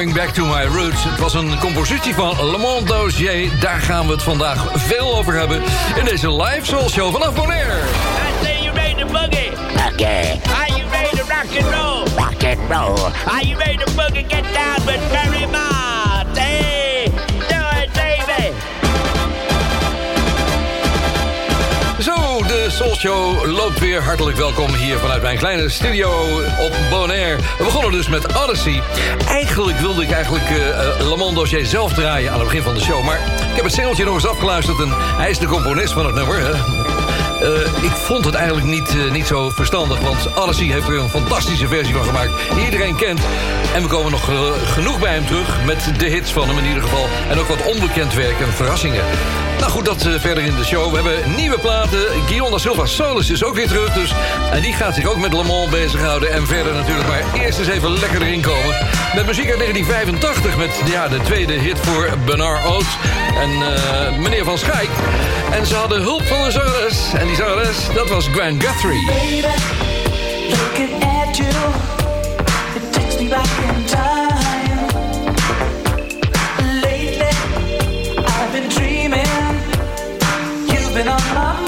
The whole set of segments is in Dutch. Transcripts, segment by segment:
Going Back to My Roots. Het was een compositie van Lamont Dozier. Daar gaan we het vandaag veel over hebben. In deze live soul show vanaf Bonaire. I say you ready to boogie. Boogie. Are you ready to rock and roll? Rock and roll. Are you ready to boogie? Get down with Barry Mott. Hey, De Soul Show loopt weer. Hartelijk welkom hier vanuit mijn kleine studio op Bonaire. We begonnen dus met Odyssey. Eigenlijk wilde ik eigenlijk uh, uh, Lamont Dossier zelf draaien aan het begin van de show. Maar ik heb het singeltje nog eens afgeluisterd en hij is de componist van het nummer. Uh, ik vond het eigenlijk niet, niet zo verstandig, want Odyssey heeft er een fantastische versie van gemaakt. Die iedereen kent. En we komen nog genoeg bij hem terug met de hits van hem in ieder geval. En ook wat onbekend werk en verrassingen. Nou goed, dat verder in de show. We hebben nieuwe platen. Guillaume da Silva Solis is ook weer terug. Dus, en die gaat zich ook met Le Mans bezighouden. En verder natuurlijk maar eerst eens even lekker erin komen. Met muziek uit 1985 met ja, de tweede hit voor Bernard Oates en uh, meneer Van Schaik. En ze hadden hulp van een zangeres. En die zangeres, dat was Gwen Guthrie. Baby, looking you, it takes me back in time. You've been on my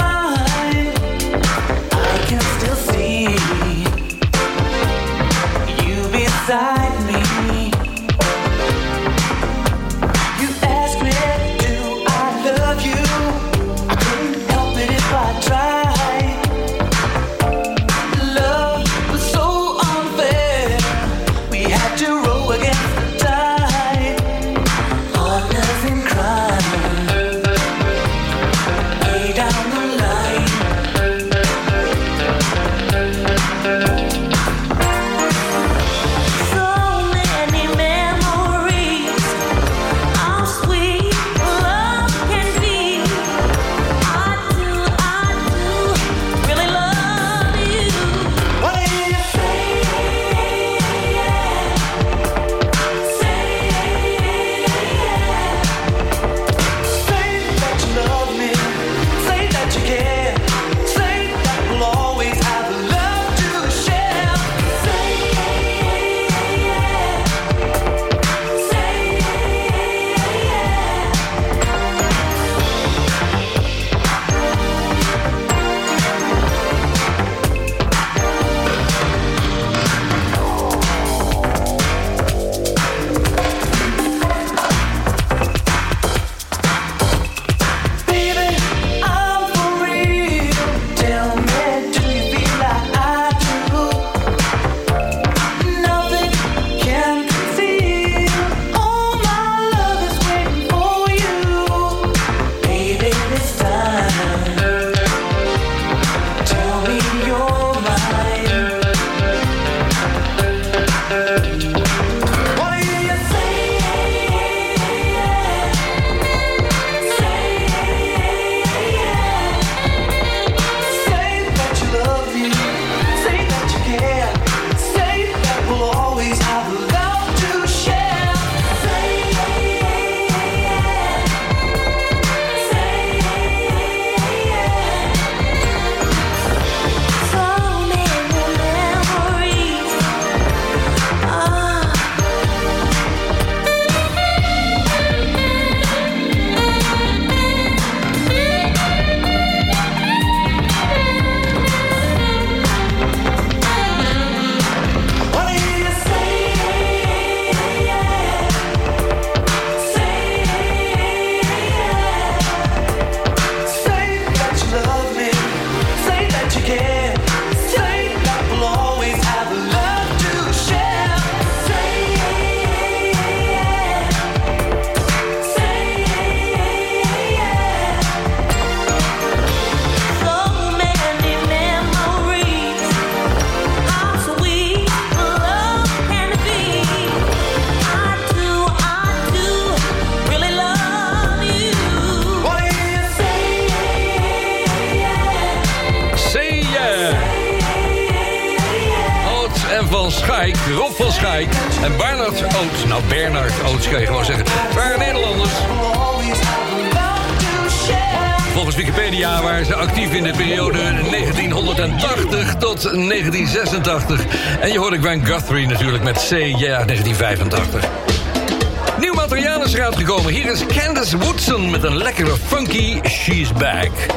She's Back.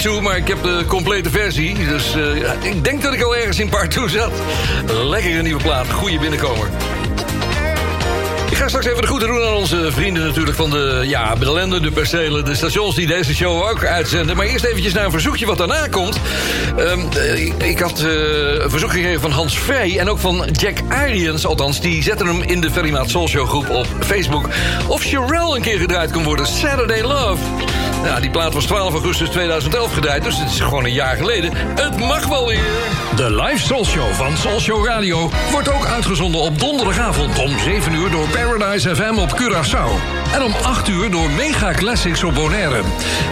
Part 2, maar ik heb de complete versie. Dus eh, ik denk dat ik al ergens in part 2 zat. Lekkere nieuwe plaat, goede binnenkomer. Ik ga straks even de groeten doen aan onze vrienden natuurlijk van de, ja, de lenden, de percelen, de stations die deze show ook uitzenden. Maar eerst eventjes naar een verzoekje wat daarna komt. Ehm, eh, ik, had eh, een verzoek gekregen van Hans Vrij en ook van Jack Arians. Althans, die zetten hem in de Very Maat Soul groep op Facebook. Of Sherelle een keer gedraaid kon worden. Saturday Love. Ja, die plaat was 12 augustus 2011 gedraaid, dus het is gewoon een jaar geleden. Het mag wel weer. De live Soul Show van Soul Show Radio wordt ook uitgezonden op donderdagavond om 7 uur door Paradise FM op Curaçao. En om 8 uur door Mega Classics op Bonaire.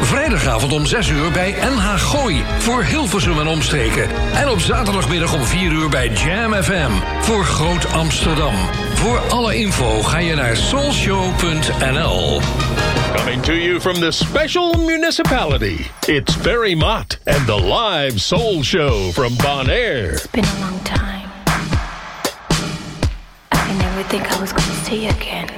Vrijdagavond om 6 uur bij NH Gooi voor Hilversum en omstreken. En op zaterdagmiddag om 4 uur bij Jam FM voor Groot Amsterdam. Voor alle info ga je naar soulshow.nl. Coming to you from the special municipality, it's Ferry Mott and the live soul show from Bonaire. It's been a long time. I never think I was gonna see you again.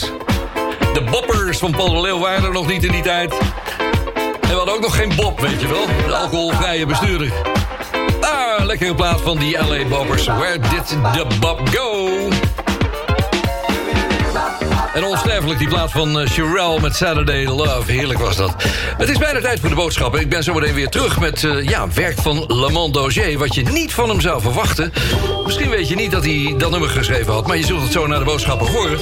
De Boppers van Paul de Leeuw waren er nog niet in die tijd. En we hadden ook nog geen Bob, weet je wel. De alcoholvrije bestuurder. Ah, lekkere plaats van die LA Boppers. Where did the Bob go? En onsterfelijk die plaats van eh, Sherelle met Saturday Love. Heerlijk was dat. Het is bijna tijd voor de boodschappen. Ik ben zo meteen weer terug met uh, ja, werk van Lamont Dozier... wat je niet van hem zou verwachten. Misschien weet je niet dat hij dat nummer geschreven had... maar je zult het zo naar de boodschappen horen.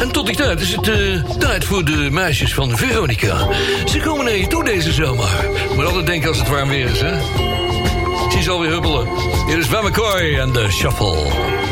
En tot die tijd is het eh, tijd voor de meisjes van Veronica. Ze komen naar je toe deze zomer. Maar altijd denken als het warm weer is, hè? Ze alweer huppelen. Hier is Van McCoy en de Shuffle.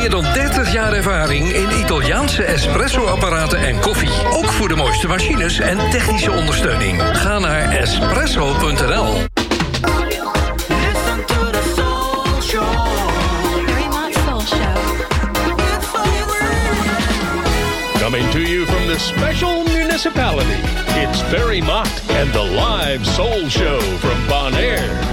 dan 30 jaar ervaring in Italiaanse espresso-apparaten en koffie. Ook voor de mooiste machines en technische ondersteuning. Ga naar espresso.nl. Coming to you from the special municipality, it's Barry Mott and the Live Soul Show from Bonaire.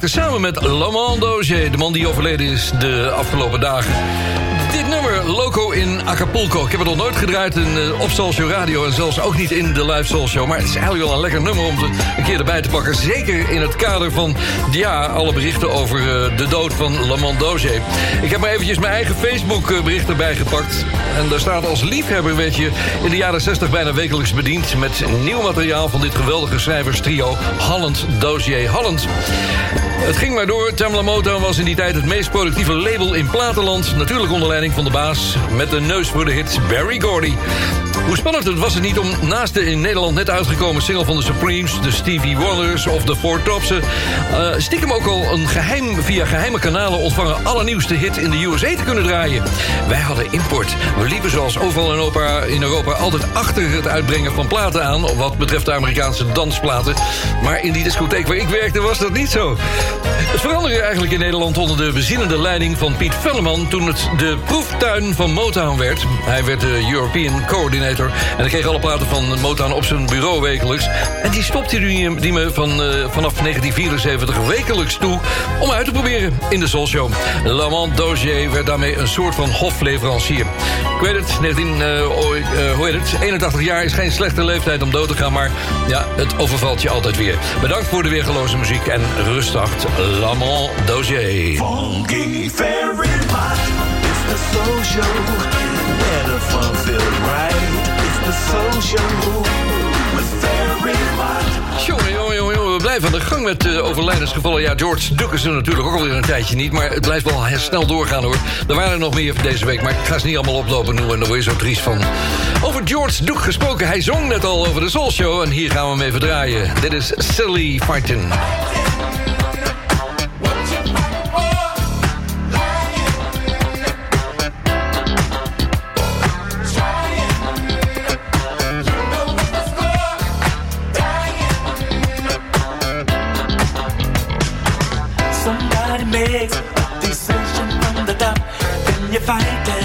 Maakte samen met Lamont Dozier... de man die overleden is de afgelopen dagen... Dit nummer, Loco in Acapulco. Ik heb het nog nooit gedraaid in, eh, op Soul Radio... en zelfs ook niet in de live Soul Show. Maar het is eigenlijk wel een lekker nummer om te, een keer erbij te pakken. Zeker in het kader van ja, alle berichten over eh, de dood van Lamont Dozier. Ik heb maar eventjes mijn eigen Facebook-bericht erbij gepakt. En daar staat als liefhebber, weet je... in de jaren 60 bijna wekelijks bediend... met nieuw materiaal van dit geweldige schrijverstrio... Holland Dozier Holland. Het ging maar door. Tamla Motown was in die tijd het meest productieve label in platenland. Natuurlijk onder leiding van de baas met de neus voor de hits Barry Gordy. Hoe spannend het was het niet om naast de in Nederland net uitgekomen single van de Supremes... de Stevie Wonders of de Four Topsen... eh, stiekem ook al een geheim, via geheime kanalen ontvangen allernieuwste hit in de USA te kunnen draaien. Wij hadden import. We liepen zoals overal in Europa, in Europa altijd achter het uitbrengen van platen aan... wat betreft de Amerikaanse dansplaten. Maar in die discotheek waar ik werkte was dat niet zo. Het veranderde eigenlijk in Nederland onder de bezinnende leiding van Piet Velleman... toen het de proeftuin van Motown werd. Hij werd de European Coordinator en hij kreeg alle platen van Motown op zijn bureau wekelijks. En die stopte die, die me van, eh, vanaf 1974 wekelijks toe om uit te proberen in de Soul Show. Lamont Dozier werd daarmee een soort van hofleverancier. Ik weet het, 19, eh, eh, hoe heet het? 81 jaar is geen slechte leeftijd om dood te gaan... maar ja, het overvalt je altijd weer. Bedankt voor de weergeloze muziek en rustacht Lamont Dozier. Funky It's the soul where the fun feels right. It's the soul show with Fairy Jongen, we blijven aan de gang met uh, overlijdensgevallen. Ja, George Duke is er natuurlijk ook alweer een tijdje niet... maar het blijft wel snel doorgaan, hoor. Er waren er nog meer deze week, maar ik ga ze niet allemaal oplopen noemen... en daar word je zo triest van. Over George Duke gesproken, hij zong net al over de Soul Show... en hier gaan we hem even draaien. Dit is Silly Fighting. Then you're fighting. You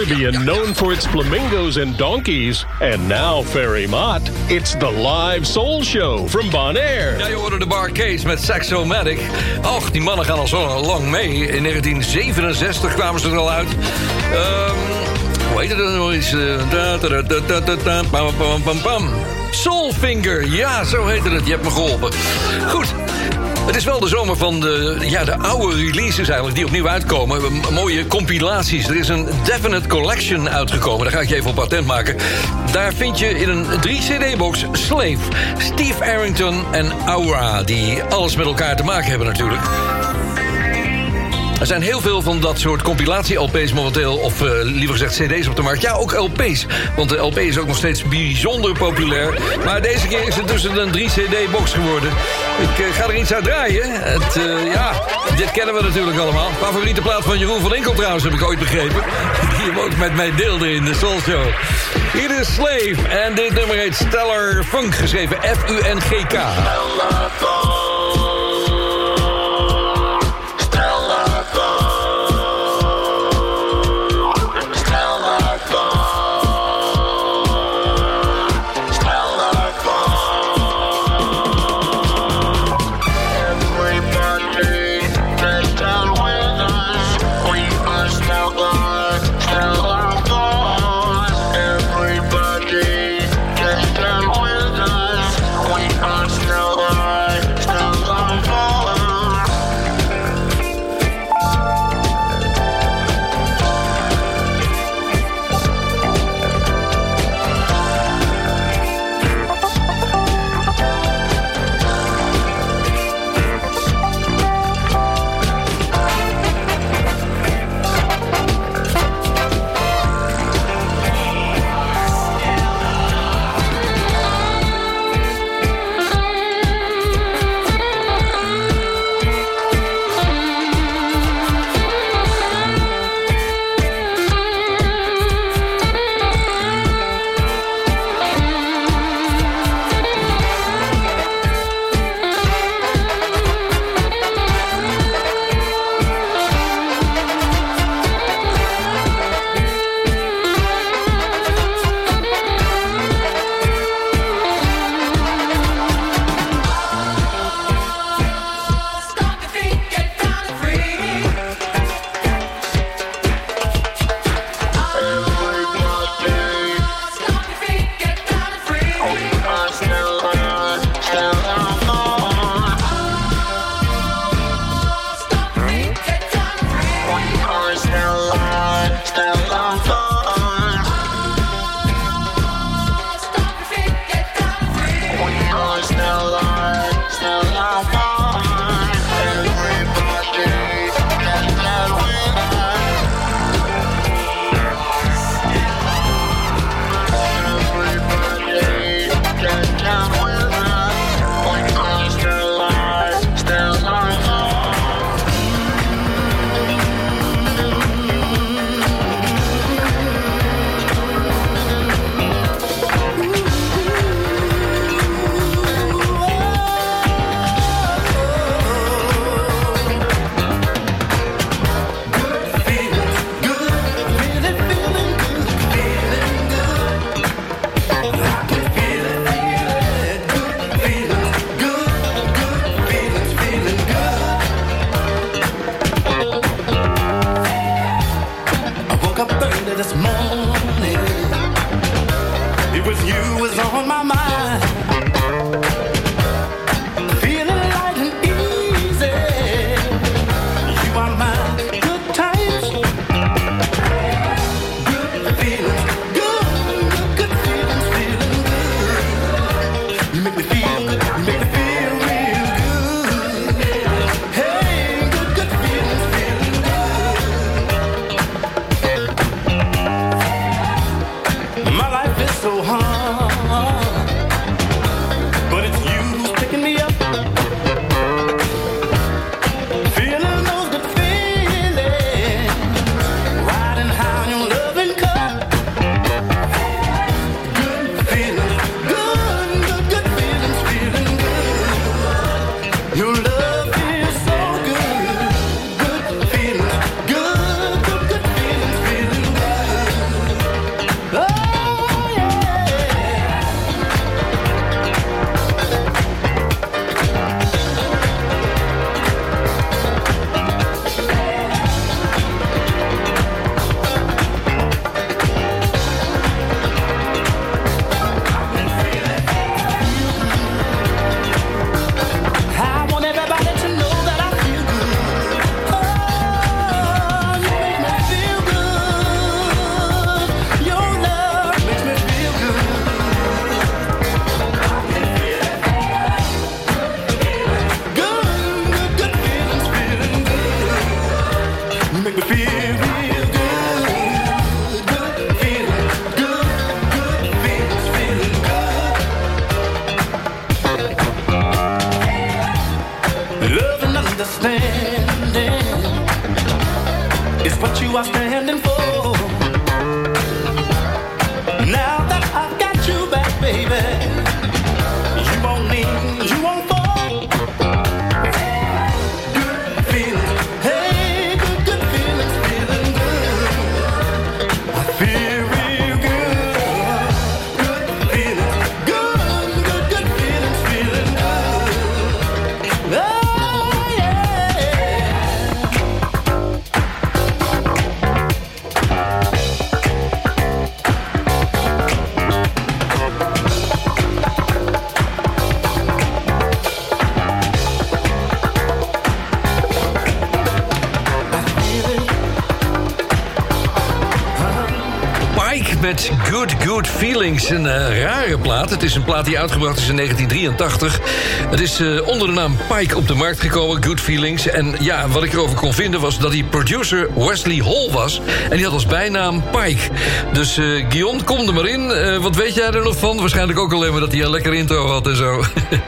Caribbean known for its flamingos and donkeys. And now, Ferry Mott, it's the live soul show from Bonaire. Ja, je hoorde de Bar Case met Saxomatic. Och, die mannen gaan al zo lang mee. In 1967 kwamen ze er al uit. Ehm, hoe heet het nog? Eh, pam. Soulfinger, ja, zo heette het. Je hebt me geholpen. Goed. Het is wel de zomer van de, ja, de oude releases eigenlijk die opnieuw uitkomen. Mooie compilaties. Er is een Definite Collection uitgekomen. Daar ga ik je even op patent maken. Daar vind je in een 3-cd-box Slave, Steve Arrington en Aura... die alles met elkaar te maken hebben natuurlijk. Er zijn heel veel van dat soort compilatie-LP's momenteel... of eh, liever gezegd cd's op de markt. Ja, ook LP's. Want de LP is ook nog steeds bijzonder populair. Maar deze keer is het dus een 3-cd-box geworden. Ik eh, ga er iets uit draaien. Het, eh, ja, dit kennen we natuurlijk allemaal. Favoriete plaat van Jeroen van Enkel trouwens, heb ik ooit begrepen. Die hem ook met mij deelde in de Soul Show. Hier is Slave. En dit nummer heet Stellar Funk, geschreven F-U-N-G-K. Good Feelings. Een eh, rare plaat. Het is een plaat die uitgebracht is in 1983. Het is eh, onder de naam Pike op de markt gekomen, Good Feelings. En ja, wat ik erover kon vinden was dat die producer Wesley Hall was. En die had als bijnaam Pike. Dus eh Guion, kom er maar in. Wat weet jij er nog van? Waarschijnlijk ook alleen maar dat hij een lekker intro had en zo.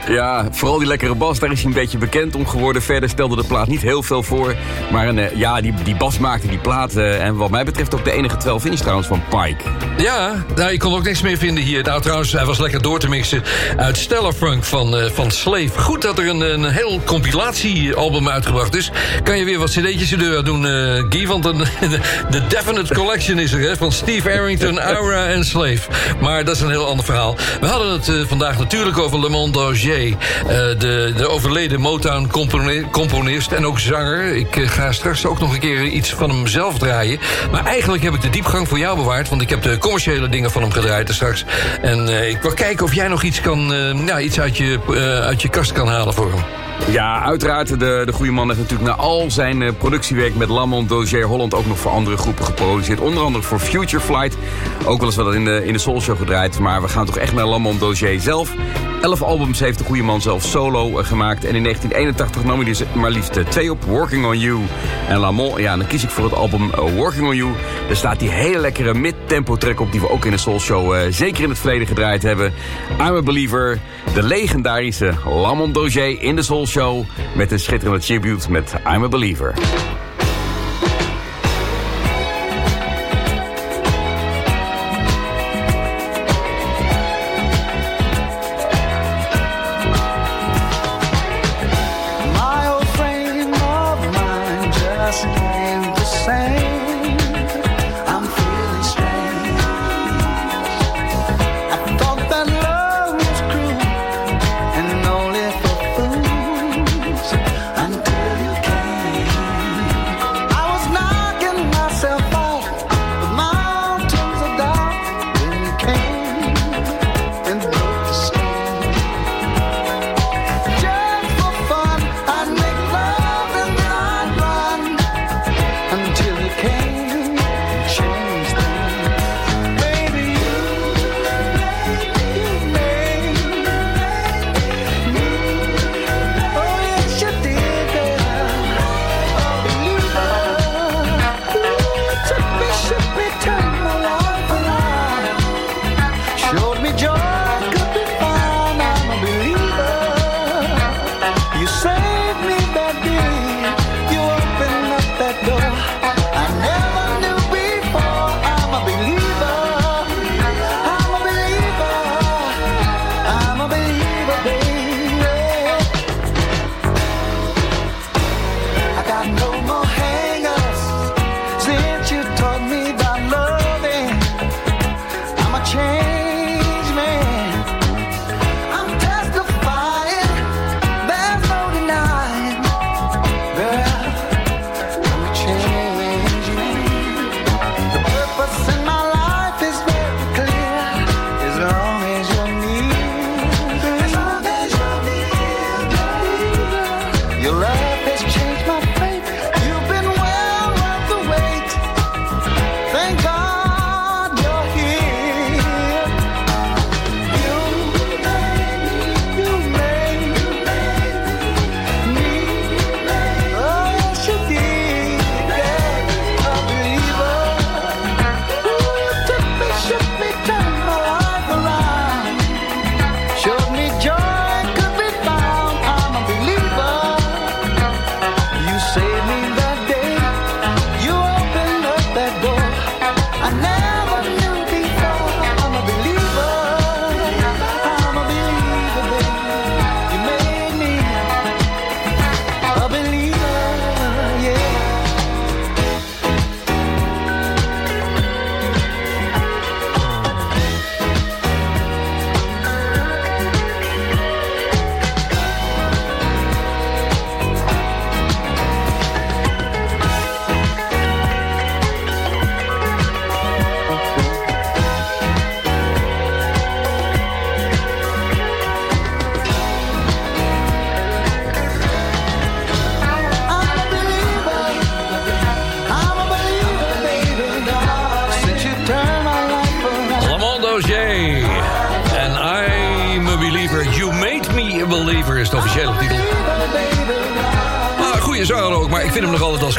Ja, vooral die lekkere bas, daar is hij een beetje bekend om geworden. Verder stelde de plaat niet heel veel voor. Maar een, ja, die, die bas maakte die plaat. en wat mij betreft ook de enige 12 inch trouwens van Pike. Ja, nou, ik kon ook niks meer vinden hier. Nou, trouwens, hij was lekker door te mixen uit Stellar Funk van, eh, van Slave. Goed dat er een, een heel compilatiealbum uitgebracht is. Kan je weer wat cd'tjes de deur doen, eh Guy? Want een, de Definite Collection is er, hè? Van Steve Arrington, Aura en Slave. Maar dat is een heel ander verhaal. We hadden het eh, vandaag natuurlijk over Le Monde Auger. de, de overleden Motown-componist en ook zanger. Ik ga straks ook nog een keer iets van hem zelf draaien. Maar eigenlijk heb ik de diepgang voor jou bewaard. Want ik heb de commerciële dingen van hem gedraaid straks. En eh, ik wil kijken of jij nog iets, kan, eh, ja, iets uit, je, eh, uit je kast kan halen voor hem. Ja, uiteraard. De, de goede man heeft natuurlijk na al zijn eh, productiewerk met Lamont Dozier Holland ook nog voor andere groepen geproduceerd. Onder andere voor Future Flight. Ook wel eens wat in de, in de Soul Show gedraaid. Maar we gaan toch echt naar Lamont Dozier zelf. Elf albums heeft de goede man zelf solo eh, gemaakt. En in 1981 nam hij dus maar liefst eh, twee op. Working on You en Lamont. Ja, dan kies ik voor het album Working on You. Daar staat die hele lekkere mid-tempo track op... die we ook in de Soul Show zeker in het verleden gedraaid hebben. I'm a Believer. De legendarische Lamont Dozier in de Soul Show... met een schitterende tribute met I'm a Believer.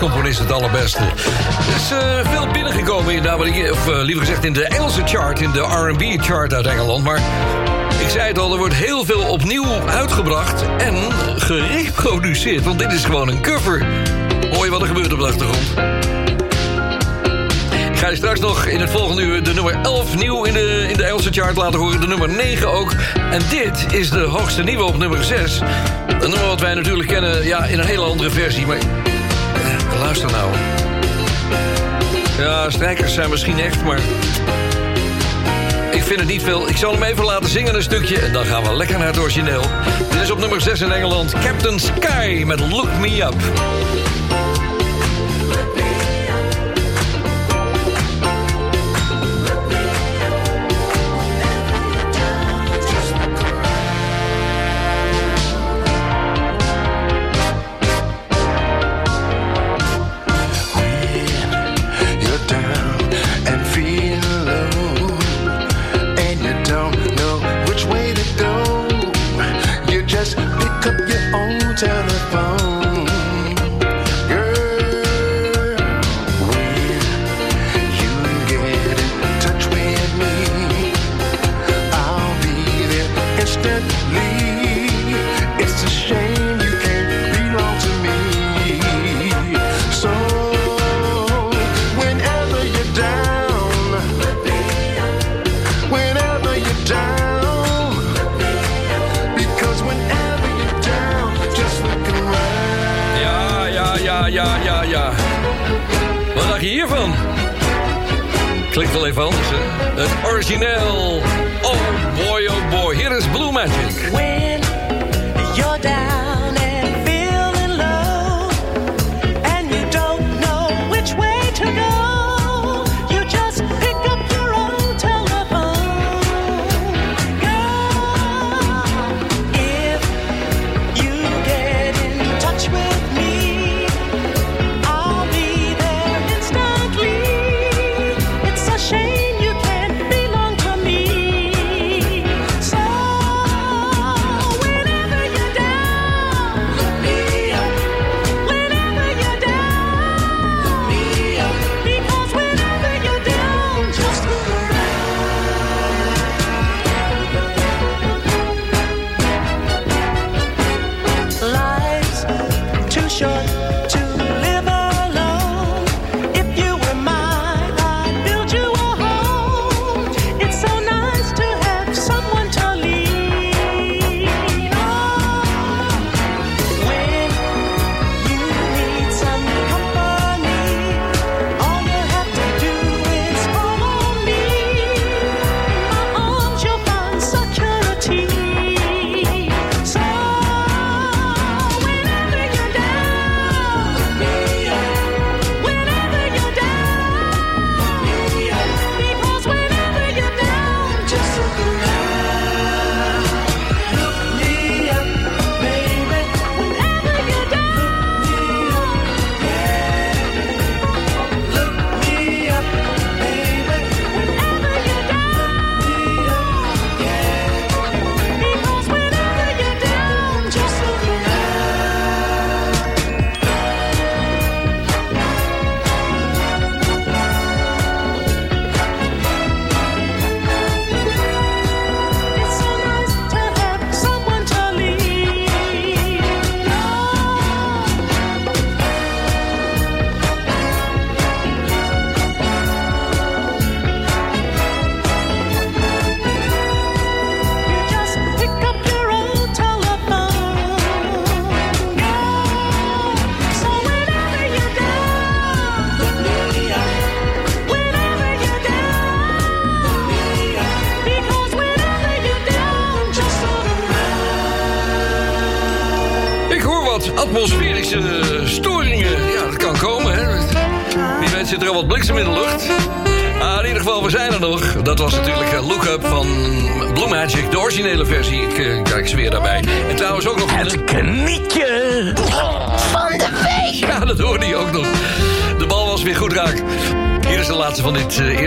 componist het allerbeste. Er is eh, veel binnengekomen, in, de, of eh, liever gezegd in de Engelse chart... in de R&B-chart uit Engeland, maar... Ik zei het al, er wordt heel veel opnieuw uitgebracht en gereproduceerd. Want dit is gewoon een cover. Hoor je wat er gebeurt op de achtergrond? Ik ga je straks nog in het volgende uur de nummer 11 nieuw in de, in de Engelse chart laten horen. De nummer 9 ook. En dit is de hoogste nieuwe op nummer 6. Een nummer wat wij natuurlijk kennen ja, in een hele andere versie. Maar nou? Ja, strijkers zijn misschien echt, maar... Ik vind het niet veel. Ik zal hem even laten zingen een stukje... en dan gaan we lekker naar het origineel. Dit is op nummer 6 in Engeland. Captain Sky met Look Me Up.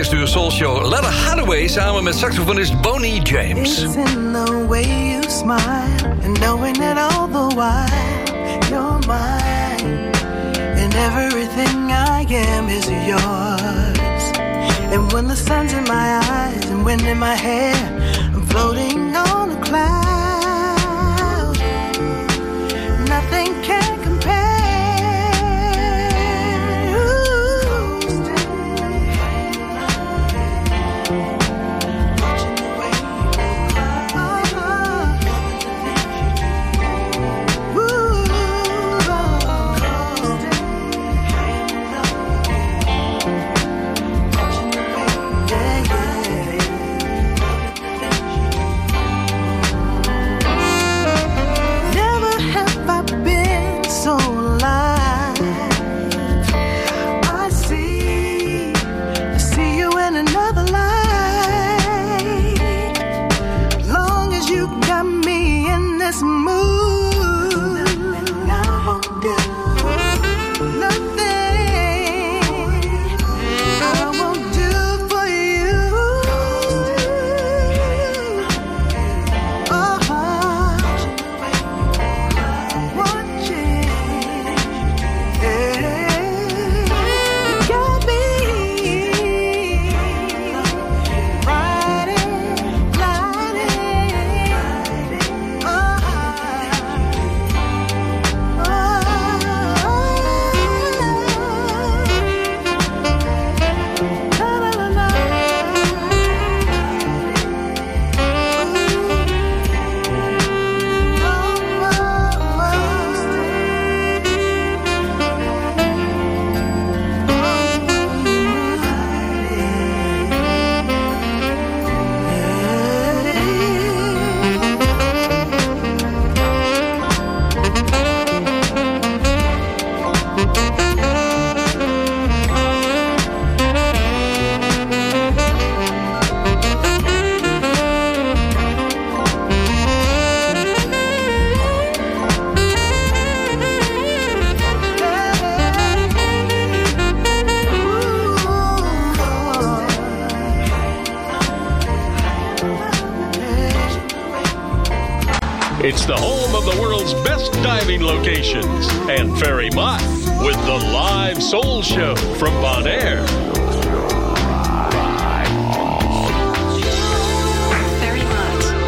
Eerste uur Soul Show. Letta Hathaway samen met saxofonist Bonnie James. It's in the way you smile and knowing that all the while you're mine and everything I am is yours. And when the sun's in my eyes and wind in my hair, Ferry Mott with the live soul show from Bonaire.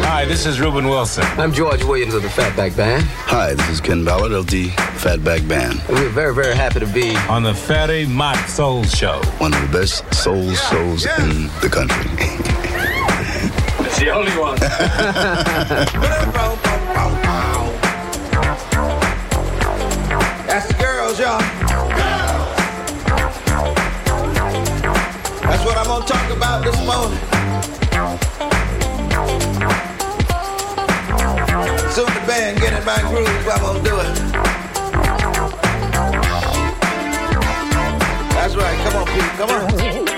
Hi, this is Ruben Wilson. I'm George Williams of the Fatback Band. Hi, this is Ken Ballard of the Fatback Band. And we're very, very happy to be on the Ferry Mott Soul Show. One of the best soul shows in the country. It's the only one. That's what I'm gonna talk about this morning. Soon the band get in my groove, I'm gonna do it. That's right, come on, Pete, come on.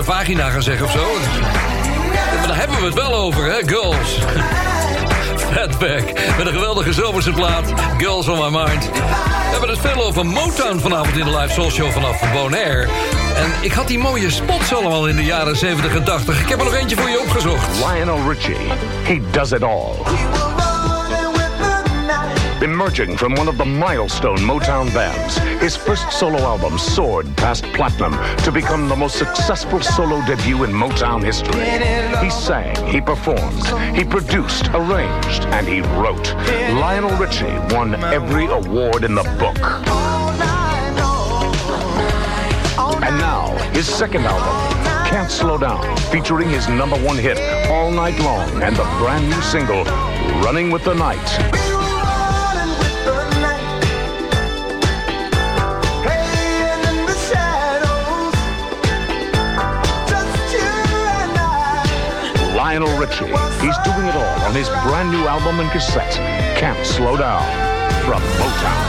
Een vagina gaan zeggen of zo? Maar daar hebben we het wel over, hè, girls. Fatback, met een geweldige zomerse plaat. Girls on my mind. We hebben het veel over Motown vanavond in de live Soul Show vanaf Bonaire. En ik had die mooie spots allemaal in de jaren 70 en 80. Ik heb er nog eentje voor je opgezocht. Lionel Richie, he does it all. Emerging from one of the milestone Motown bands, his first solo album soared past platinum to become the most successful solo debut in Motown history. He sang, he performed, he produced, arranged, and he wrote. Lionel Richie won every award in the book. And now, his second album, Can't Slow Down, featuring his number one hit, All Night Long, and the brand new single, Running with the Night. Lionel Richie. He's doing it all on his brand new album and cassette, Can't Slow Down, from Motown.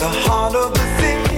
The heart of the city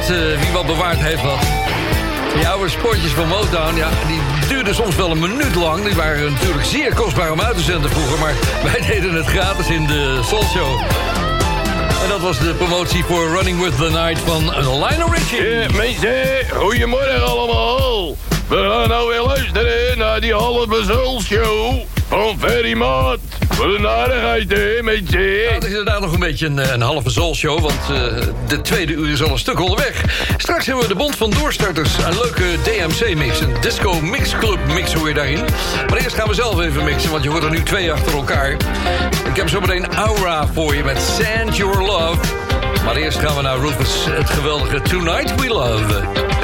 eh, wie wat bewaard heeft wat. Die oude spotjes van Motown, ja, die duurden soms wel een minuut lang. Die waren natuurlijk zeer kostbaar om uit te zenden vroeger... maar wij deden het gratis in de Soul Show. En dat was de promotie voor Running With The Night van Lionel Richie. Mensen, goedemorgen allemaal. We gaan nou weer luisteren naar die halve Soul-show van Ferry Maat. Wat een aardigheid, hè, mensen? Het is inderdaad nog een beetje een, eh, een halve zolshow, want eh, de tweede uur is al een stuk onderweg. Straks hebben we de Bond van Doorstarters, een leuke DMC-mix, een disco mixclub mix hoor je daarin. Maar eerst gaan we zelf even mixen, want je hoort er nu twee achter elkaar. Ik heb zo meteen Aura voor je met Sand Your Love. Maar eerst gaan we naar Rufus, het geweldige Tonight We Love.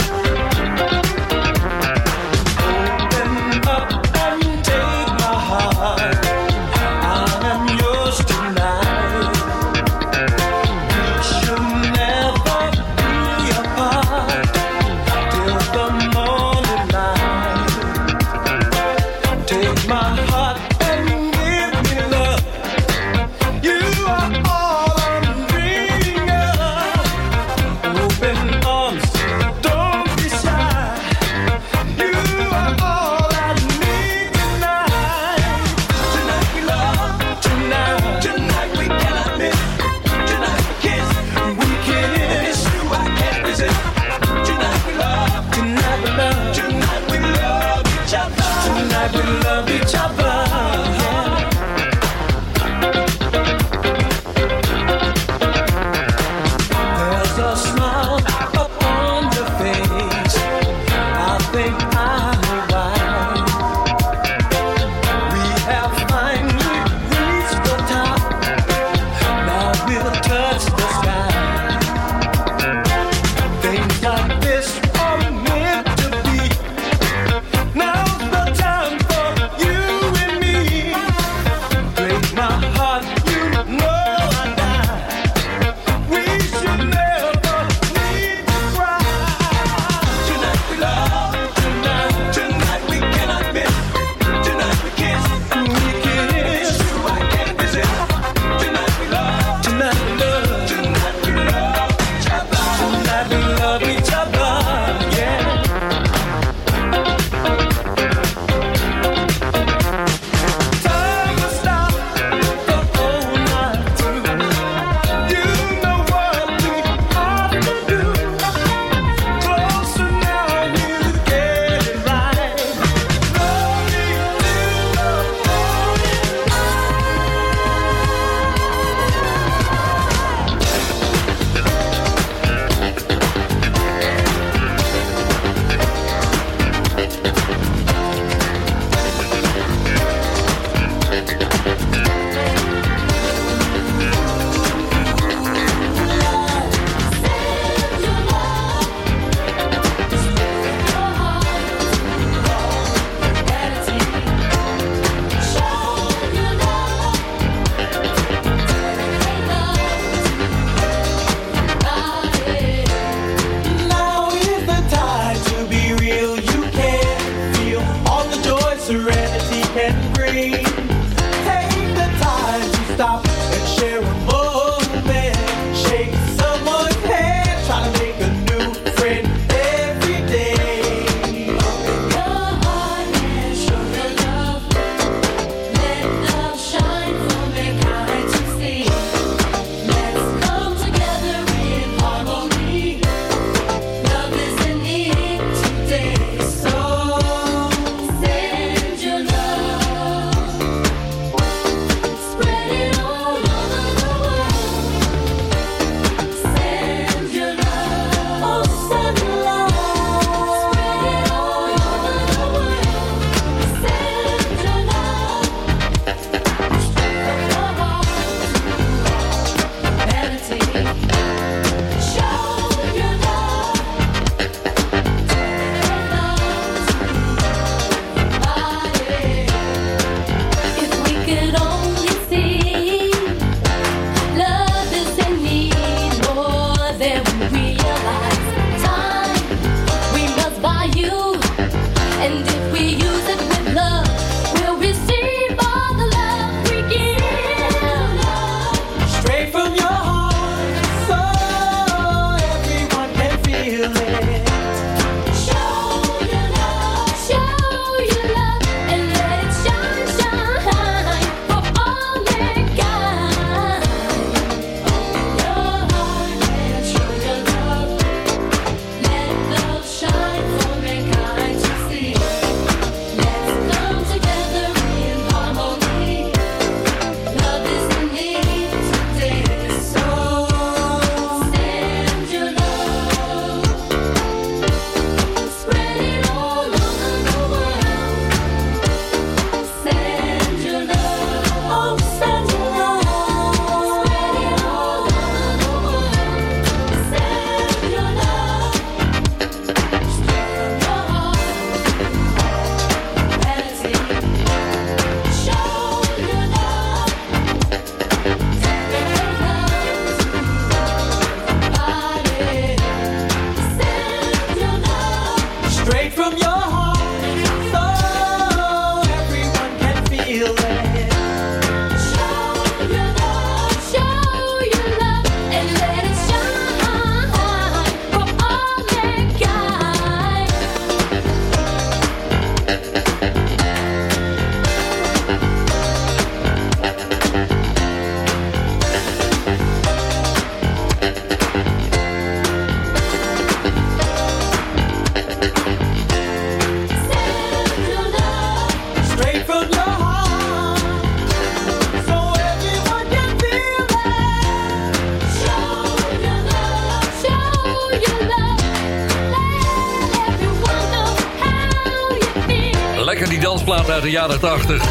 De jaren 80.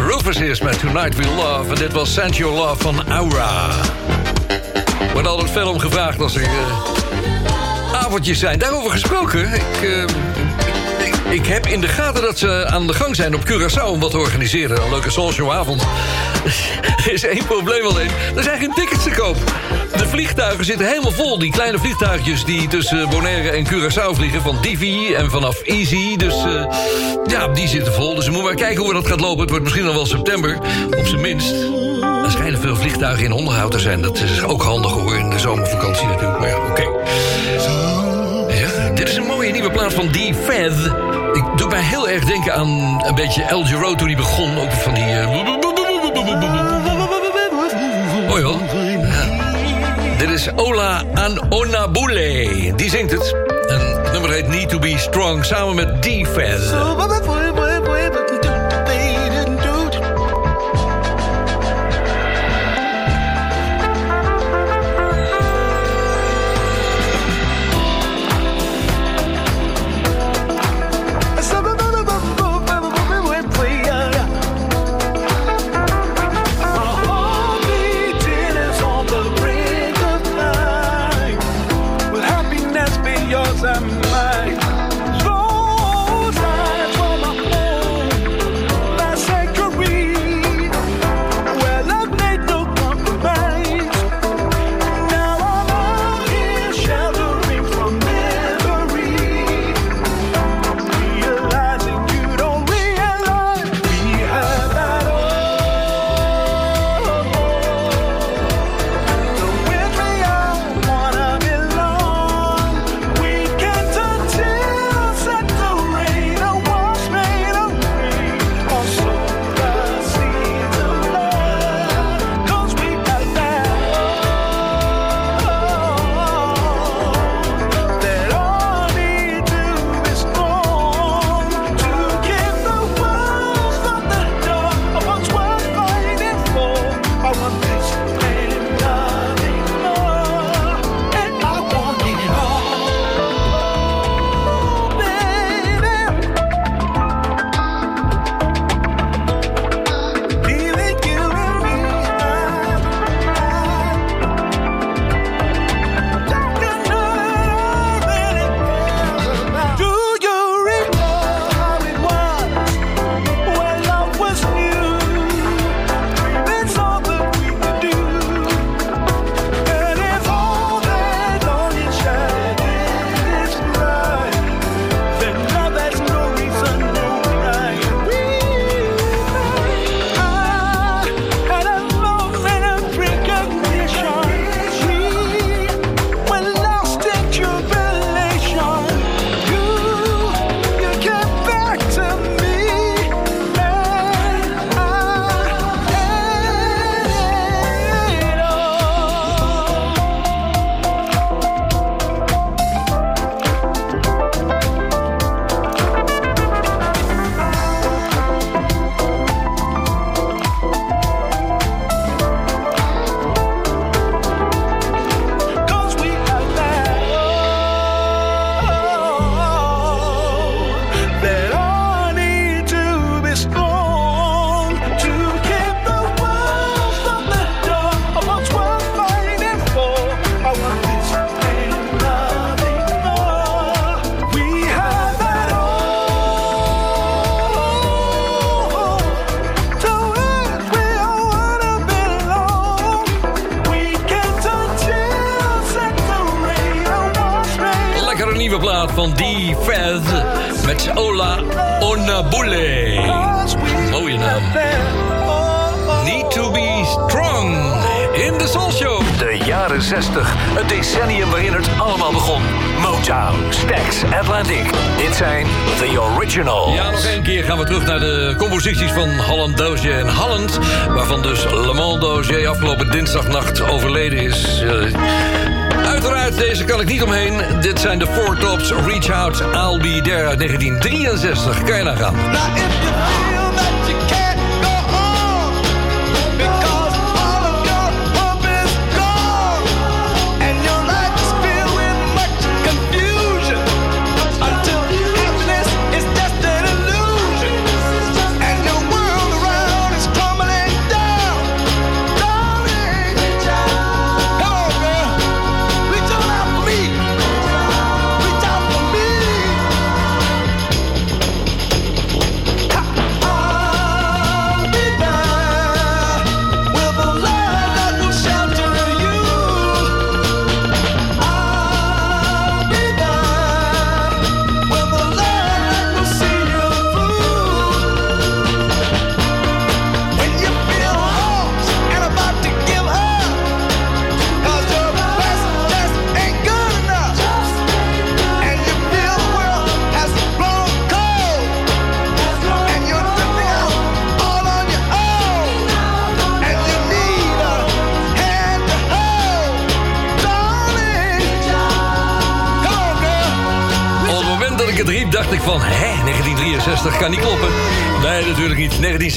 Rufus is met Tonight We Love. En dit was Send Your Love van Aura. Wordt altijd veel om gevraagd als er eh, avondjes zijn. Daarover gesproken, ik, eh, ik, ik heb in de gaten dat ze aan de gang zijn op Curaçao... om wat te organiseren, een leuke soulshowavond. er is één probleem alleen, er zijn geen tickets te koop. De vliegtuigen zitten helemaal vol. Die kleine vliegtuigjes die tussen Bonaire en Curaçao vliegen... van Divi en vanaf Easy. Dus eh, ja, die zitten vol. Dus we moeten maar kijken hoe dat gaat lopen. Het wordt misschien al wel september, op zijn minst. Er schijnen veel vliegtuigen in onderhoud te zijn. Dat is ook handig hoor, in de zomervakantie natuurlijk. Maar ja, oké. Ja, dit is een mooie nieuwe plaat van D-Fed. Ik doe mij heel erg denken aan een beetje El Giro toen hij begon. Ook van die... Hoi hoor. Ja. Is Ola Anonabule. Die zingt het. En het nummer heet Need to Be Strong samen met D-Fed.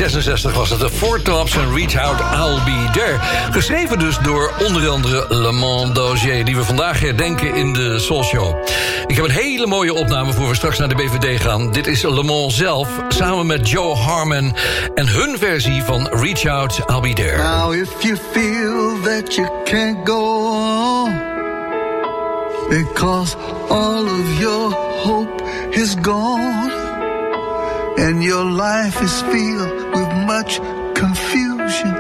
1966 was het de Four Tops en Reach Out, I'll Be There. Geschreven dus door onder andere Le Dozier... die we vandaag herdenken in de Soul Show. Ik heb een hele mooie opname voor we straks naar de BVD gaan. Dit is Le Mans zelf, samen met Joe Harmon... en hun versie van Reach Out, I'll Be There. Now, if you feel that you can't go on because all of your hope is gone and your life is filled with much confusion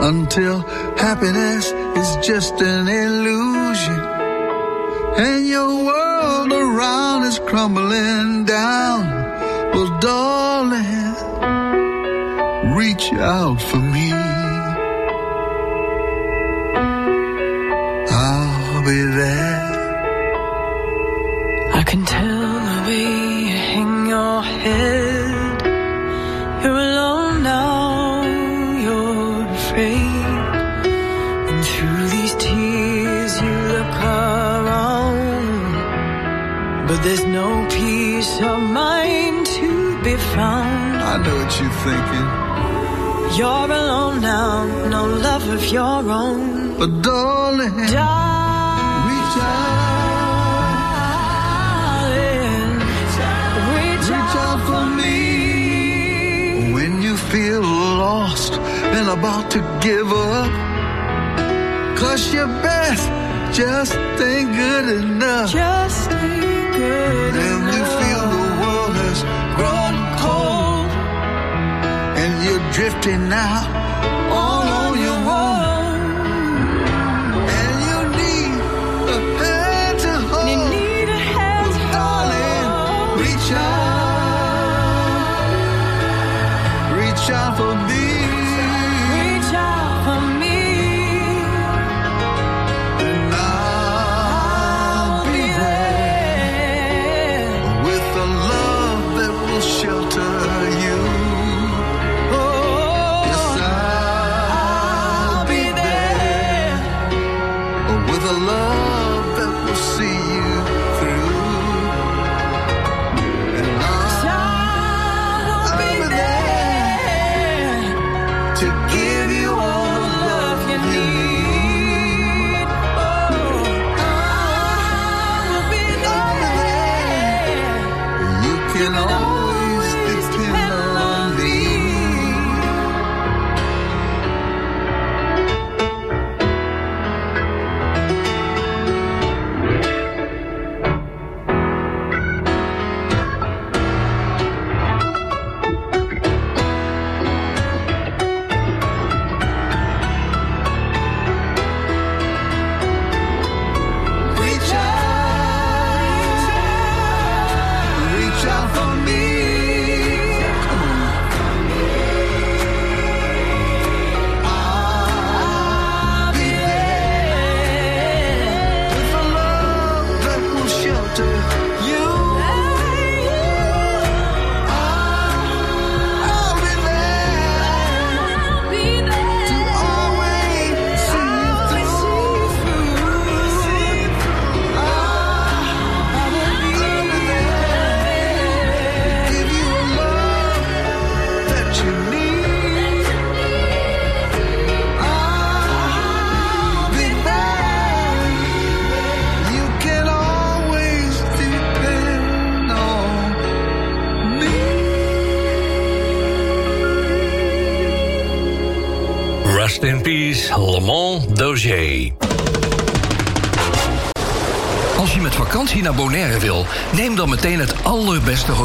until happiness is just an illusion and your world around is crumbling down. Well, darling, reach out for me. You're thinking. You're alone now, no love of your own. But darling, reach out. Reach out for me. When you feel lost and about to give up. Cause your best just ain't good enough. Just ain't good and drifting now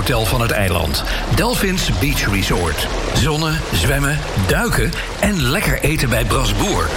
hotel van het eiland. Delphins Beach Resort. Zonnen, zwemmen, duiken en lekker eten bij Brasboer.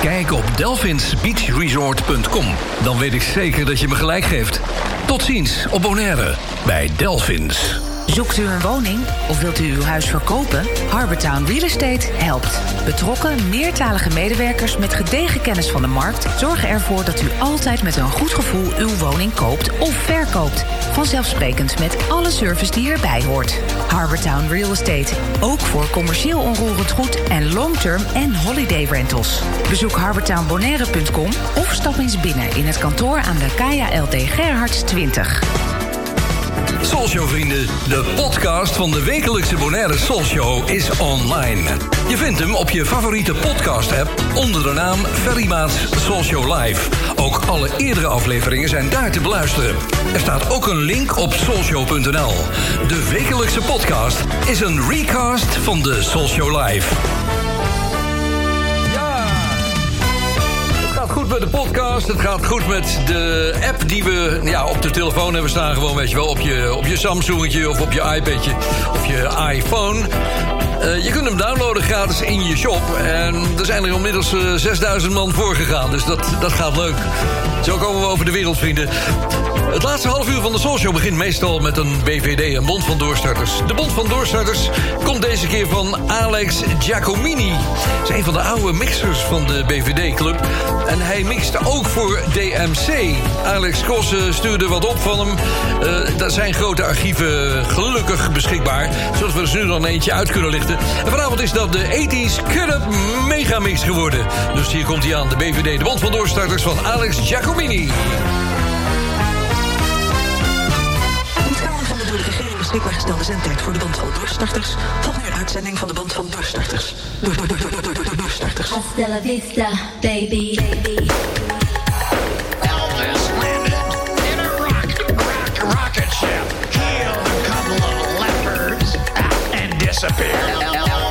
Kijk op delphinsbeachresort.com. Dan weet ik zeker dat je me gelijk geeft. Tot ziens op Bonaire bij Delphins. Zoekt u een woning of wilt u uw huis verkopen? Harbortown Real Estate helpt. Betrokken, meertalige medewerkers met gedegen kennis van de markt zorgen ervoor dat u altijd met een goed gevoel uw woning koopt of verkoopt. Vanzelfsprekend met alle service die erbij hoort. Harbortown Real Estate. Ook voor commercieel onroerend goed en long-term en holiday rentals. Bezoek harbortownbonaire.com of stap eens binnen in het kantoor aan de Kaya LD Gerhard 20. Soulshow vrienden, de podcast van de wekelijkse Bonaire Soulshow is online. Je vindt hem op je favoriete podcast app onder de naam Ferrymaat Soulshow Live ook alle eerdere afleveringen zijn daar te beluisteren. Er staat ook een link op soulshow.nl. De wekelijkse podcast is een recast van de social Live. Ja, het gaat goed met de podcast. Het gaat goed met de app die we ja, op de telefoon hebben staan. Gewoon, weet je wel, op je, op je Samsungetje of op je iPadje of je iPhone. Eh, je kunt hem downloaden gratis in je shop. En er zijn er inmiddels eh, 6000 man voor gegaan. Dus dat, dat gaat leuk. Zo komen we over de wereld, vrienden. Het laatste half uur van de Soulshow begint meestal met een BVD, een Bond van Doorstarters. De Bond van Doorstarters komt deze keer van Alex Giacomini. Hij is een van de oude mixers van de BVD-club. En hij mixte ook voor DMC. Alex Kosse stuurde wat op van hem. Uh, daar zijn grote archieven gelukkig beschikbaar. Zodat we er nu dan eentje uit kunnen lichten. En vanavond is dat de 80s Club Megamix geworden. Dus hier komt hij aan, de BVD, de Bond van Doorstarters van Alex Giacomini. Ik beschikbaar gestelde zendtijd voor de band van doorstarters. Volgende uitzending van de band van doorstarters. Door, door, door, door, door, door, doorstarters. Hasta vista, baby. baby. Landed in a rock, rocket, rocket ship. Killed a couple of leopards and disappeared.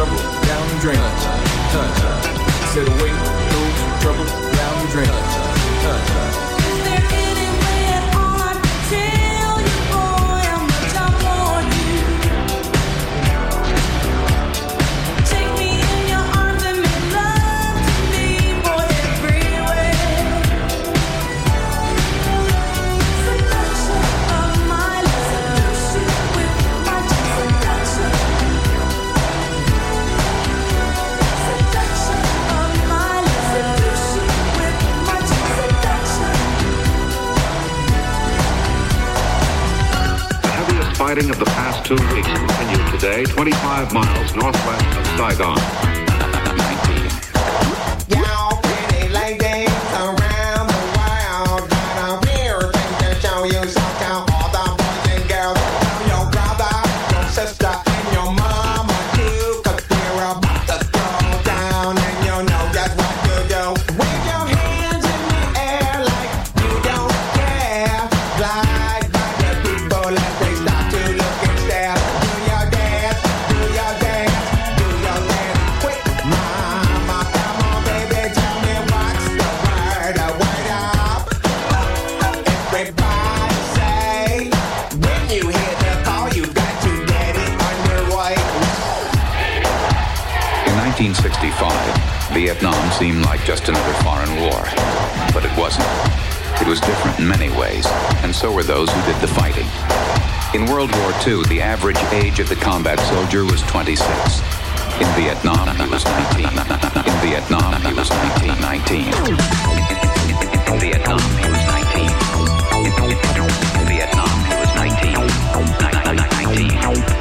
Trouble down the drain. Said away trouble down the drain. Fighting of the past two weeks continued today, 25 miles northwest of Saigon. Another foreign war. But it wasn't. It was different in many ways, and so were those who did the fighting. In World War II, the average age of the combat soldier was 26. In Vietnam, he was 19. In Vietnam, he was 19. 19. In Vietnam, he was 19. In Vietnam, he was 19. 19.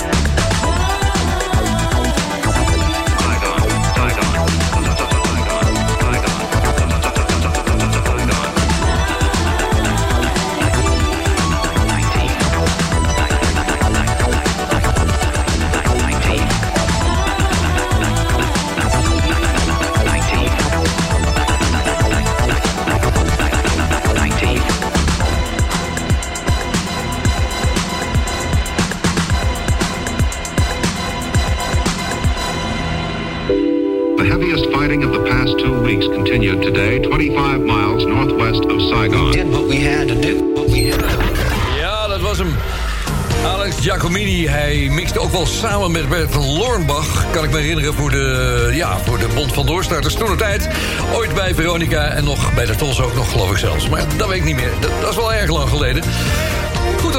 Hij mixte ook wel samen met Bert Lornbach... kan ik me herinneren voor de, ja, voor de Bond van Doorstarters toen tijd. Ooit bij Veronica en nog bij de Tos ook nog, geloof ik zelfs. Maar dat weet ik niet meer. Dat is wel erg lang geleden.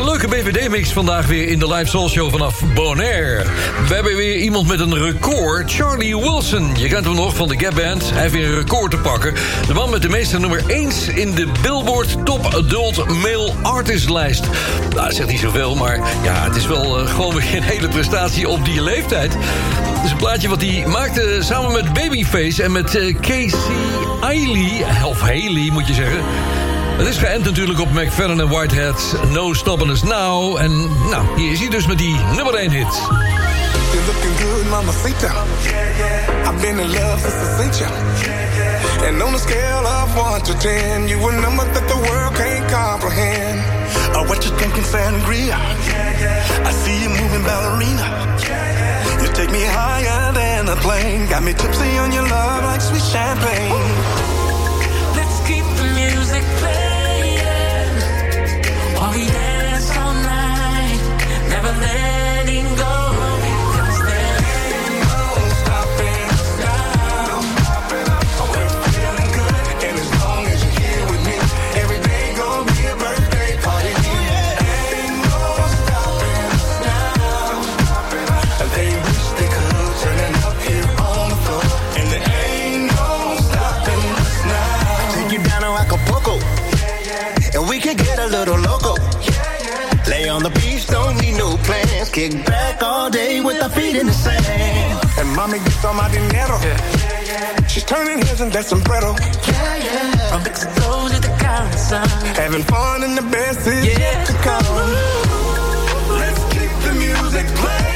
Een leuke BVD-mix vandaag weer in de Live Soul Show vanaf Bonaire. We hebben weer iemand met een record, Charlie Wilson. Je kent hem nog van de Gap Band. Hij heeft weer een record te pakken. De man met de meeste nummer 1 in de Billboard Top Adult Male Artist lijst. Nou, dat zegt niet zoveel, maar ja, het is wel eh, gewoon weer een hele prestatie op die leeftijd. Het is een plaatje wat hij maakte samen met Babyface en met eh, Casey Eiley, of Haley moet je zeggen. Het is geënt natuurlijk op McFadden en Whitehead, No Stopping Us Now. En nou, hier is hij dus met die nummer 1 hit. You're looking good, mamacita. I've been in love since I seen ya. And on a scale of one to ten, you a number that the world can't comprehend. Uh, what you thinking, sangria? I see you moving ballerina. You take me higher than a plane. Got me tipsy on your love like sweet champagne. Let's keep the music playing letting go. Kick back all day with our feet in the sand. And mommy gets all my dinero. She's turning heads in that sombrero. Yeah, yeah. From Mexico to the Caribbean. Having fun in the best is yet to come. Let's keep the music playing.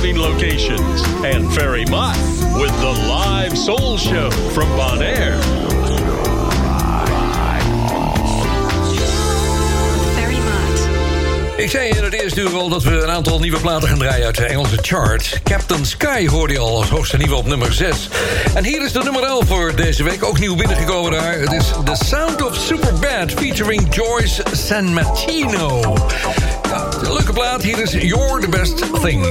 Best diving locations. And Ferry Mott with the live soul show from Bonaire. Ik zei in het eerste uur al dat we een aantal nieuwe platen gaan draaien uit de Engelse chart. Captain Sky hoorde je al als hoogste nieuwe op nummer 6. En hier is de nummer 11 voor deze week, ook nieuw binnengekomen daar. Het is The Sound of Superbad featuring Joyce San Martino. Ja, leuke plaat, hier is You're the Best Thing.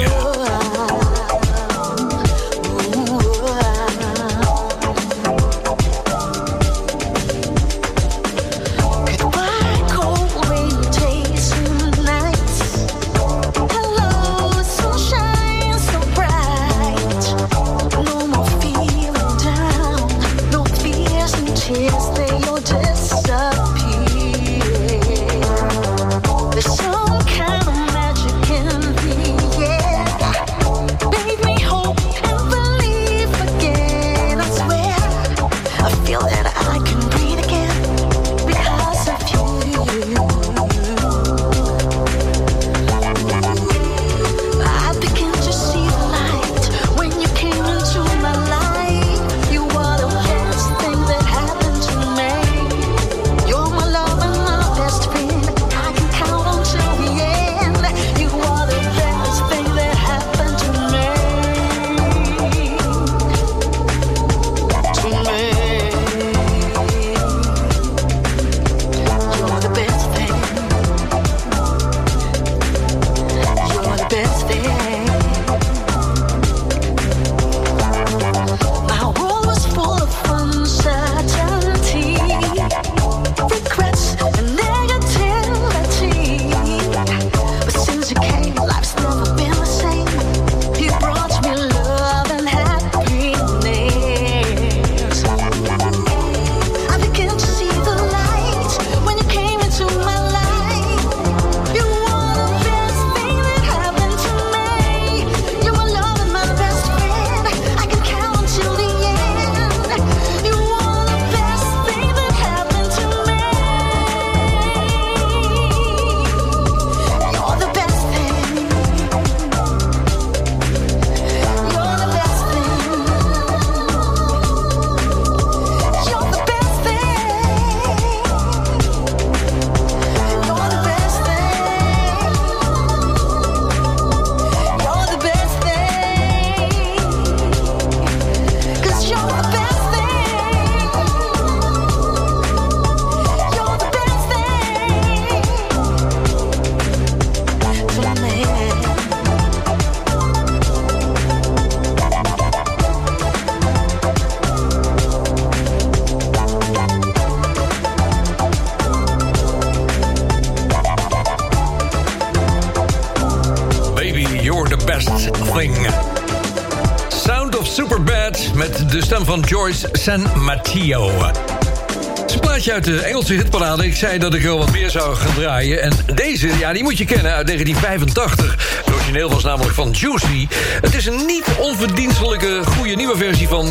San Matteo. Het is een plaatje uit de Engelse hitparade. Ik zei dat ik er wat meer zou gaan draaien. En deze, ja, die moet je kennen uit 1985. Het origineel was namelijk van Juicy. Het is een niet onverdienstelijke goede nieuwe versie van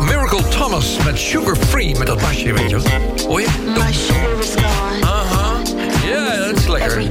Miracle Thomas... met Sugar Free, met dat basje, weet je wat? Hoor je? My sugar is gone. Aha. Ja, dat is lekker.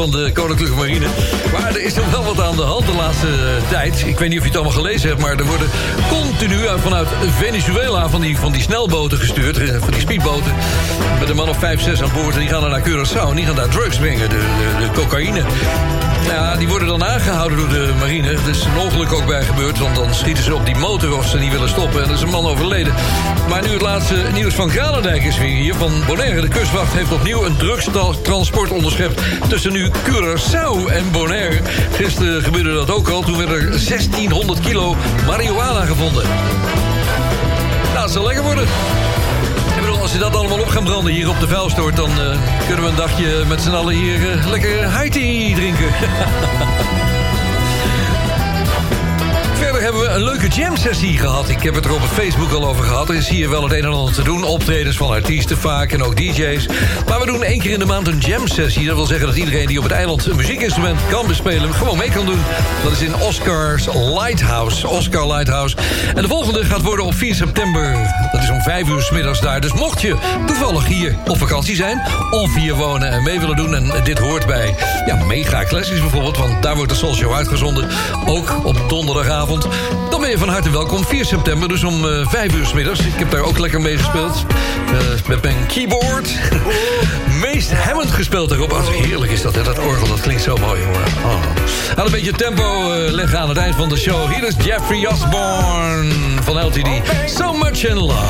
Van de Koninklijke Marine. Maar er is toch wel wat aan de hand de laatste eh, tijd. Ik weet niet of je het allemaal gelezen hebt... maar er worden continu uit- vanuit Venezuela van die, van die snelboten gestuurd... eh, van die speedboten, met een man of 5, 6 aan boord... en die gaan naar Curaçao en die gaan daar drugs brengen, de, de, de cocaïne. Ja, die worden dan aangehouden door de marine. Er is een ongeluk ook bij gebeurd, want dan schieten ze op die motor of ze niet willen stoppen. En er is een man overleden. Maar nu het laatste nieuws van Granendijk is weer hier, van Bonaire. De kustwacht heeft opnieuw een drugstransport onderschept tussen nu Curaçao en Bonaire. Gisteren gebeurde dat ook al, toen werd er 1600 kilo marihuana gevonden. Het zal lekker worden. Als je dat allemaal op gaan branden hier op de vuilstort... dan eh, kunnen we een dagje met z'n allen hier eh, lekker high drinken. Verder hebben we een leuke jam-sessie gehad. Ik heb het er op het Facebook al over gehad. Er is hier wel het een en ander te doen. Optredens van artiesten vaak en ook DJ's. Maar we doen één keer in de maand een jam-sessie. Dat wil zeggen dat iedereen die op het eiland een muziekinstrument kan bespelen... gewoon mee kan doen. Dat is in Oscar's Lighthouse. Oscar Lighthouse. En de volgende gaat worden op 4 september. Dat is om 5 uur 's middags daar. Dus mocht je toevallig hier op vakantie zijn... of hier wonen en mee willen doen... en dit hoort bij ja, Mega Classics bijvoorbeeld... want daar wordt de Soul Show uitgezonden. Ook op donderdagavond. Dan ben je van harte welkom. 4 september, dus om eh 5 uur 's middags. Ik heb daar ook lekker mee gespeeld. Eh, met mijn keyboard. Meest Hammond gespeeld daarop. Oh, heerlijk is dat, hè? Dat orgel, dat klinkt zo mooi, jongen. Oh. Een beetje tempo eh, leggen aan het eind van de show. Hier is Jeffrey Osborne van LTD. So much in love.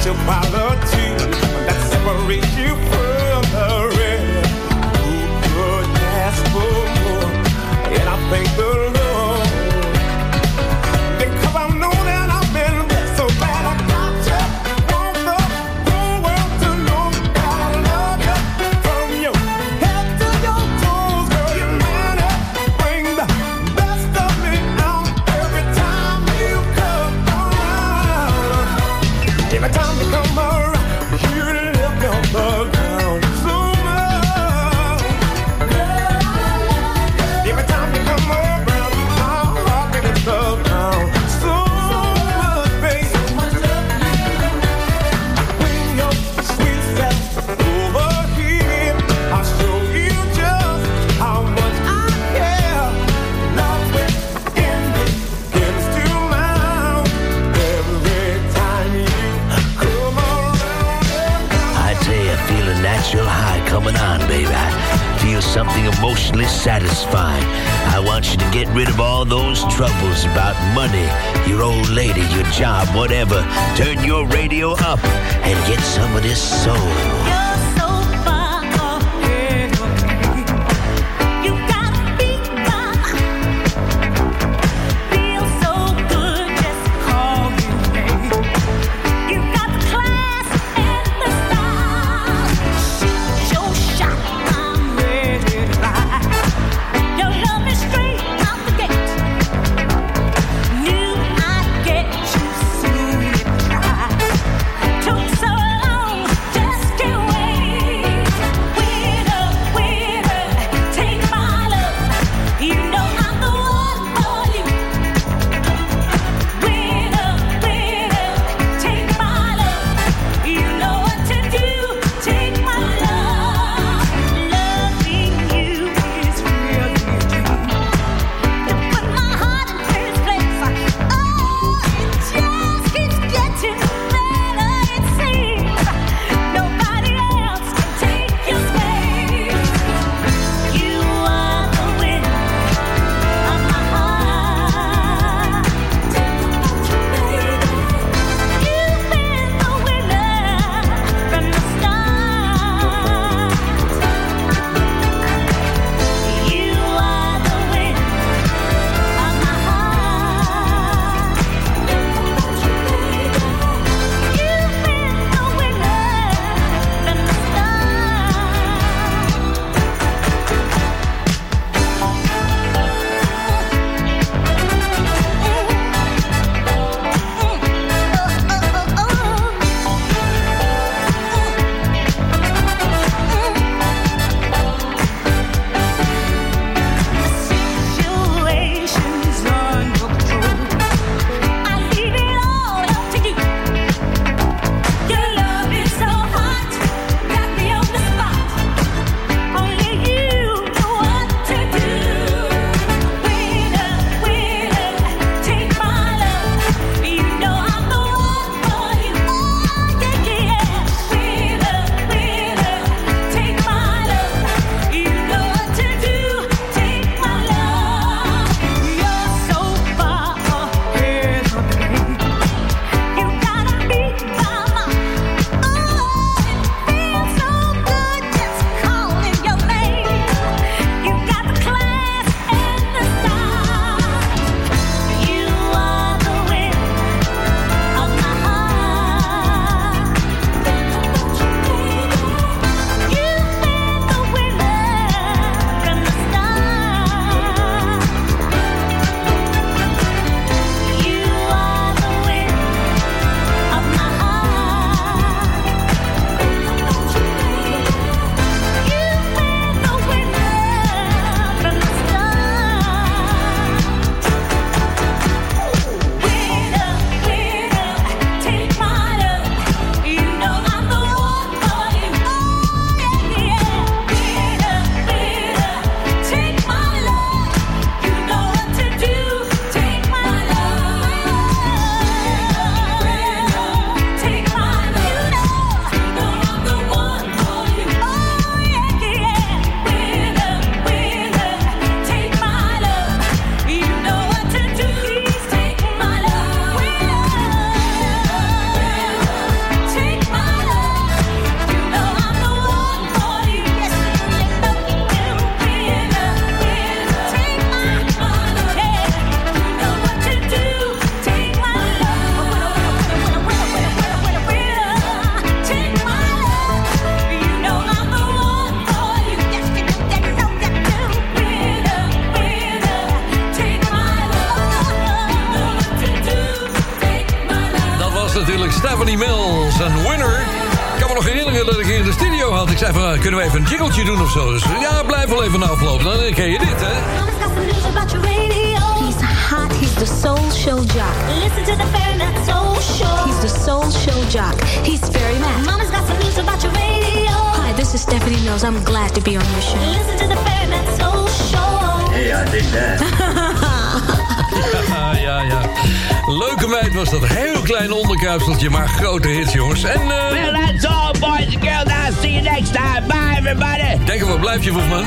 special quality emotionally satisfied. I want you to get rid of all those troubles about money, your old lady, your job, whatever. Turn your radio up and get some of this soul. Stephanie Mills en Winner. Ik kan me nog herinneren dat ik hier in de studio had. Ik zei van, eh, kunnen we even een jingletje doen of zo? Dus ja, blijf wel even na afloop. Dan ken je dit, hè? He's hot, he's the soul show jock. Listen to the Fairyman Soul Show. He's the soul show jock. He's very mad. Mama's got some news about your radio. Hi, this is Stephanie Mills. I'm glad to be on your show. Listen to the Fairyman Soul Show. Hey, I dig that. ja, ja, ja. Leuke meid was dat. Heel klein onderkuipseltje, maar grote hits, jongens. En, eh... Well, that's all, boys and girls. I'll see you next time. Bye, everybody. Kijk, waar blijf je, Voetman?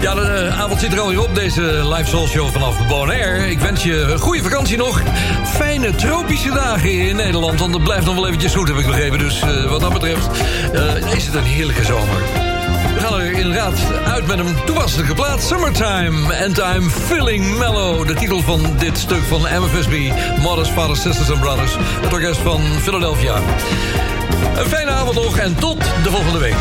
Ja, de eh, avond zit er alweer op, deze live soul show vanaf Bonaire. Ik wens je een goede vakantie nog. Fijne tropische dagen in Nederland, want het blijft nog wel eventjes goed, heb ik begrepen. Dus eh, wat dat betreft eh, is het een heerlijke zomer. Er inderdaad uit met een toepasselijke plaat. Summertime and I'm feeling mellow. De titel van dit stuk van MFSB. Mothers, Fathers, Sisters and Brothers. Het orkest van Philadelphia. Een fijne avond nog en tot de volgende week.